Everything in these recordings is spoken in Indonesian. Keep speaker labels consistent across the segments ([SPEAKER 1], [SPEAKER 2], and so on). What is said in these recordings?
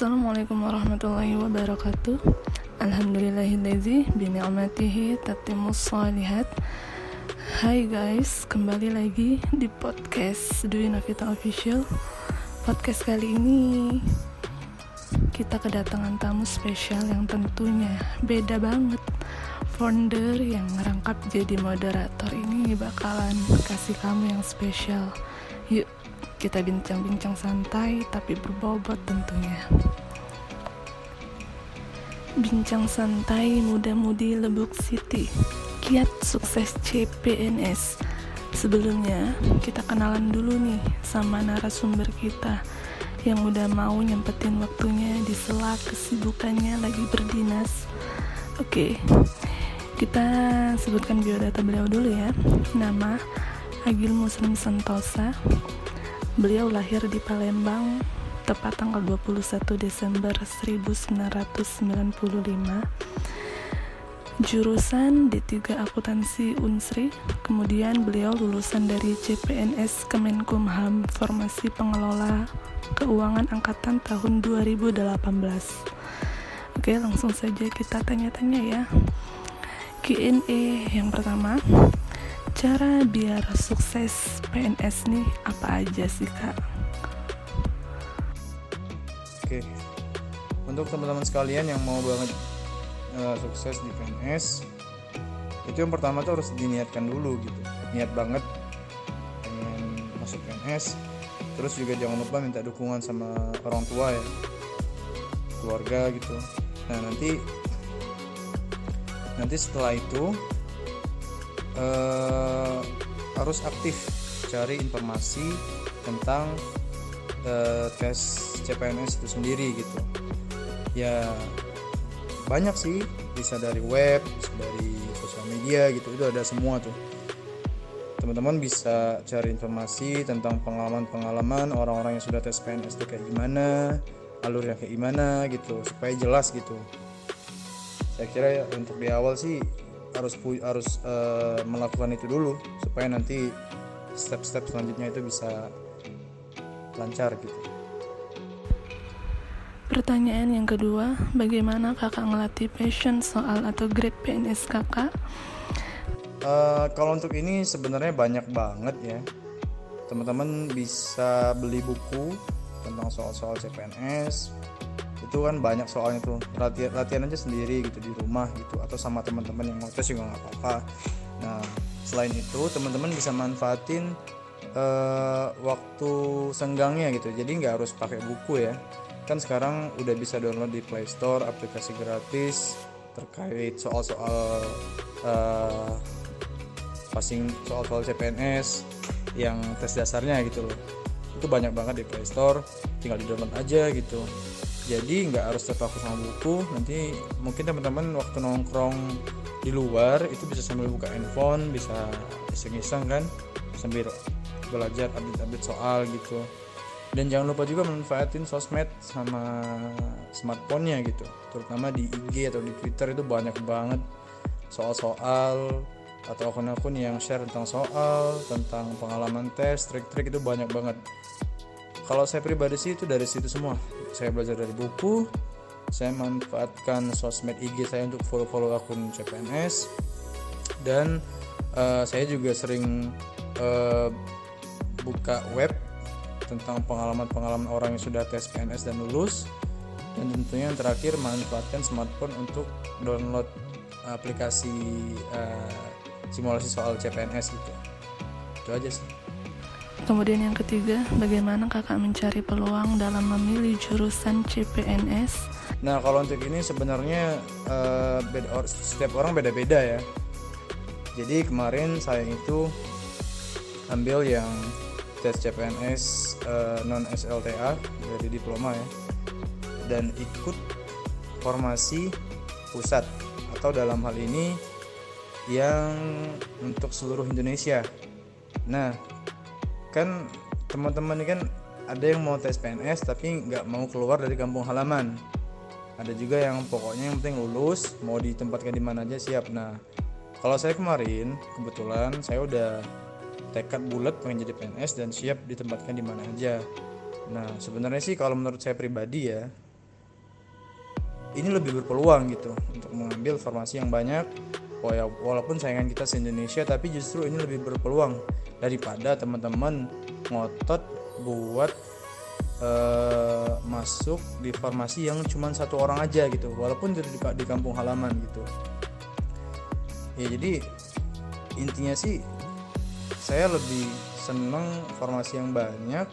[SPEAKER 1] Assalamualaikum warahmatullahi wabarakatuh. Alhamdulillahillazi bini'amatihi tatimus salihat Hai guys, kembali lagi di podcast Dwi Navita Official. Podcast kali ini kita kedatangan tamu spesial yang tentunya beda banget. Founder yang ngerangkap jadi moderator ini bakalan kasih kamu yang spesial. Yuk kita bincang-bincang santai tapi berbobot tentunya. Bincang santai muda-mudi Lebuk City. Kiat sukses CPNS. Sebelumnya, kita kenalan dulu nih sama narasumber kita yang udah mau nyempetin waktunya di sela kesibukannya lagi berdinas. Oke, kita sebutkan biodata beliau dulu ya. Nama Agil Muslim Santosa, Beliau lahir di Palembang tepat tanggal 21 Desember 1995. Jurusan D3 Akuntansi Unsri, kemudian beliau lulusan dari CPNS Kemenkumham Formasi Pengelola Keuangan Angkatan tahun 2018. Oke, langsung saja kita tanya-tanya ya. Q&A yang pertama, cara biar sukses PNS nih apa aja sih kak?
[SPEAKER 2] Oke, untuk teman-teman sekalian yang mau banget uh, sukses di PNS, itu yang pertama tuh harus diniatkan dulu gitu, niat banget pengen masuk PNS, terus juga jangan lupa minta dukungan sama orang tua ya, keluarga gitu. Nah nanti nanti setelah itu uh, harus aktif cari informasi tentang uh, tes CPNS itu sendiri gitu. Ya banyak sih bisa dari web bisa dari sosial media gitu itu ada semua tuh. Teman-teman bisa cari informasi tentang pengalaman-pengalaman orang-orang yang sudah tes PNS itu kayak gimana alurnya kayak gimana gitu supaya jelas gitu. Saya kira ya, untuk di awal sih harus harus uh, melakukan itu dulu supaya nanti step-step selanjutnya itu bisa lancar gitu.
[SPEAKER 1] Pertanyaan yang kedua, bagaimana kakak ngelatih passion soal atau grade PNS kakak?
[SPEAKER 2] Uh, kalau untuk ini sebenarnya banyak banget ya. Teman-teman bisa beli buku tentang soal-soal CPNS, itu kan banyak soalnya tuh latihan latihan aja sendiri gitu di rumah gitu atau sama teman-teman yang tes juga nggak apa-apa. Nah selain itu teman-teman bisa manfaatin uh, waktu senggangnya gitu. Jadi nggak harus pakai buku ya. Kan sekarang udah bisa download di Play Store aplikasi gratis terkait soal-soal uh, passing soal-soal CPNS yang tes dasarnya gitu loh. Itu banyak banget di Play Store tinggal di download aja gitu jadi nggak harus terpaku sama buku. Nanti mungkin teman-teman waktu nongkrong di luar itu bisa sambil buka handphone bisa iseng-iseng kan sambil belajar update-update soal gitu. Dan jangan lupa juga manfaatin sosmed sama smartphone-nya gitu. Terutama di IG atau di Twitter itu banyak banget soal-soal atau akun-akun yang share tentang soal tentang pengalaman tes trik-trik itu banyak banget kalau saya pribadi sih itu dari situ semua. Saya belajar dari buku saya manfaatkan sosmed IG saya untuk follow-follow akun CPNS dan uh, saya juga sering uh, buka web tentang pengalaman-pengalaman orang yang sudah tes PNS dan lulus dan tentunya yang terakhir manfaatkan smartphone untuk download aplikasi uh, simulasi soal CPNS itu itu aja sih
[SPEAKER 1] Kemudian yang ketiga, bagaimana kakak mencari peluang dalam memilih jurusan CPNS?
[SPEAKER 2] Nah kalau untuk ini sebenarnya uh, beda, setiap orang beda-beda ya. Jadi kemarin saya itu ambil yang tes CPNS uh, eh, non SLTA dari diploma ya, dan ikut formasi pusat atau dalam hal ini yang untuk seluruh Indonesia. Nah kan teman-teman ini kan ada yang mau tes PNS tapi nggak mau keluar dari kampung halaman. Ada juga yang pokoknya yang penting lulus mau ditempatkan di mana aja siap. Nah kalau saya kemarin kebetulan saya udah tekad bulat pengen jadi PNS dan siap ditempatkan di mana aja. Nah sebenarnya sih kalau menurut saya pribadi ya ini lebih berpeluang gitu untuk mengambil informasi yang banyak walaupun saingan kita se Indonesia tapi justru ini lebih berpeluang daripada teman-teman ngotot buat uh, masuk di formasi yang cuma satu orang aja gitu walaupun di, di kampung halaman gitu. Ya jadi intinya sih saya lebih seneng formasi yang banyak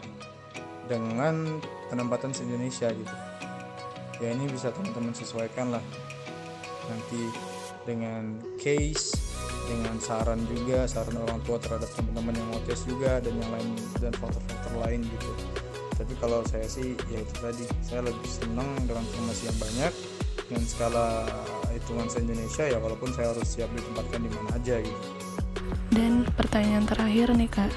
[SPEAKER 2] dengan penempatan se Indonesia gitu. Ya ini bisa teman-teman sesuaikan lah nanti dengan case dengan saran juga saran orang tua terhadap teman-teman yang mau tes juga dan yang lain dan faktor-faktor lain gitu. Tapi kalau saya sih ya itu tadi saya lebih senang dengan informasi yang banyak dengan skala hitungan se Indonesia ya walaupun saya harus siap ditempatkan di mana aja gitu.
[SPEAKER 1] Dan pertanyaan terakhir nih kak.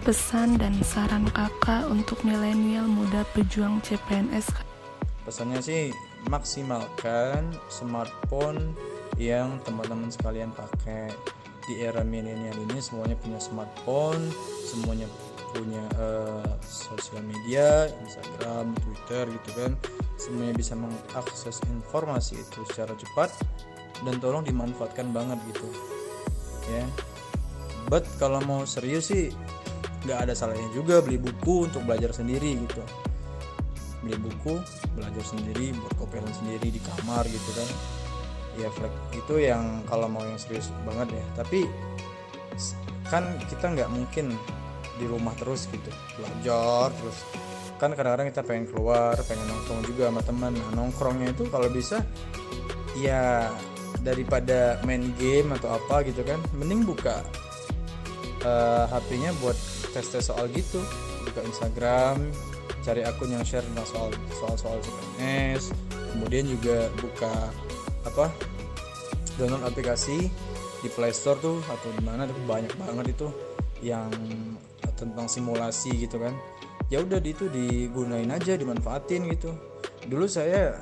[SPEAKER 1] Pesan dan saran kakak untuk milenial muda pejuang CPNS
[SPEAKER 2] pesannya sih maksimalkan smartphone yang teman-teman sekalian pakai. Di era milenial ini semuanya punya smartphone semuanya punya uh, sosial media Instagram Twitter gitu kan. Semuanya bisa mengakses informasi itu secara cepat dan tolong dimanfaatkan banget gitu ya. But kalau mau serius sih nggak ada salahnya juga beli buku untuk belajar sendiri gitu. Beli buku belajar sendiri buat kopian sendiri di kamar gitu kan ya flag itu yang kalau mau yang serius banget ya. Tapi kan kita nggak mungkin di rumah terus gitu. Belajar terus. Kan kadang-kadang kita pengen keluar pengen nongkrong juga sama teman. Nah, nongkrongnya itu kalau bisa ya daripada main game atau apa gitu kan mending buka uh, eh, HP-nya buat tes-tes soal gitu. Buka Instagram cari akun yang share soal soal soal CPNS kemudian juga buka apa download aplikasi di Play Store tuh atau di mana tuh banyak banget itu yang tentang simulasi gitu kan. Ya udah itu digunain aja dimanfaatin gitu. Dulu saya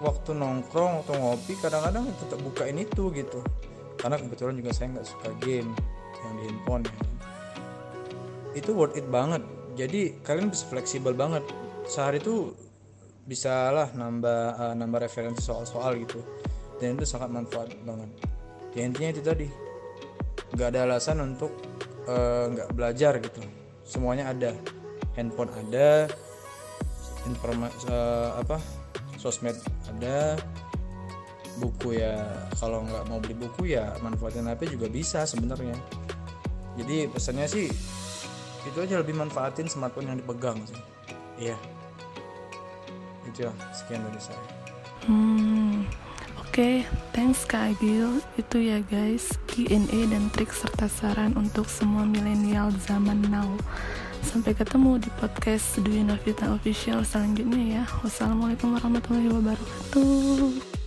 [SPEAKER 2] waktu nongkrong atau ngopi kadang-kadang tetap bukain itu gitu. Karena kebetulan juga saya nggak suka game yang di handphone ya. Itu worth it banget. Jadi kalian bisa fleksibel banget. Sehari itu bisa lah nambah uh, nambah referensi soal-soal gitu. Dan itu sangat manfaat banget. Ya intinya itu tadi. Nggak ada alasan untuk uh, belajar gitu. Semuanya ada. Handphone ada informasi uh, apa sosmed ada. Buku ya kalau nggak mau beli buku ya manfaatin HP juga bisa sebenarnya. Jadi pesannya sih itu aja lebih manfaatin smartphone yang dipegang sih. Iya sekian dari saya.
[SPEAKER 1] Hmm oke. Okay. thanks kak Agil itu ya guys. Q&A dan trik serta saran untuk semua milenial zaman now. Sampai ketemu di podcast Dwi Novita Official selanjutnya ya. Wassalamualaikum warahmatullahi wabarakatuh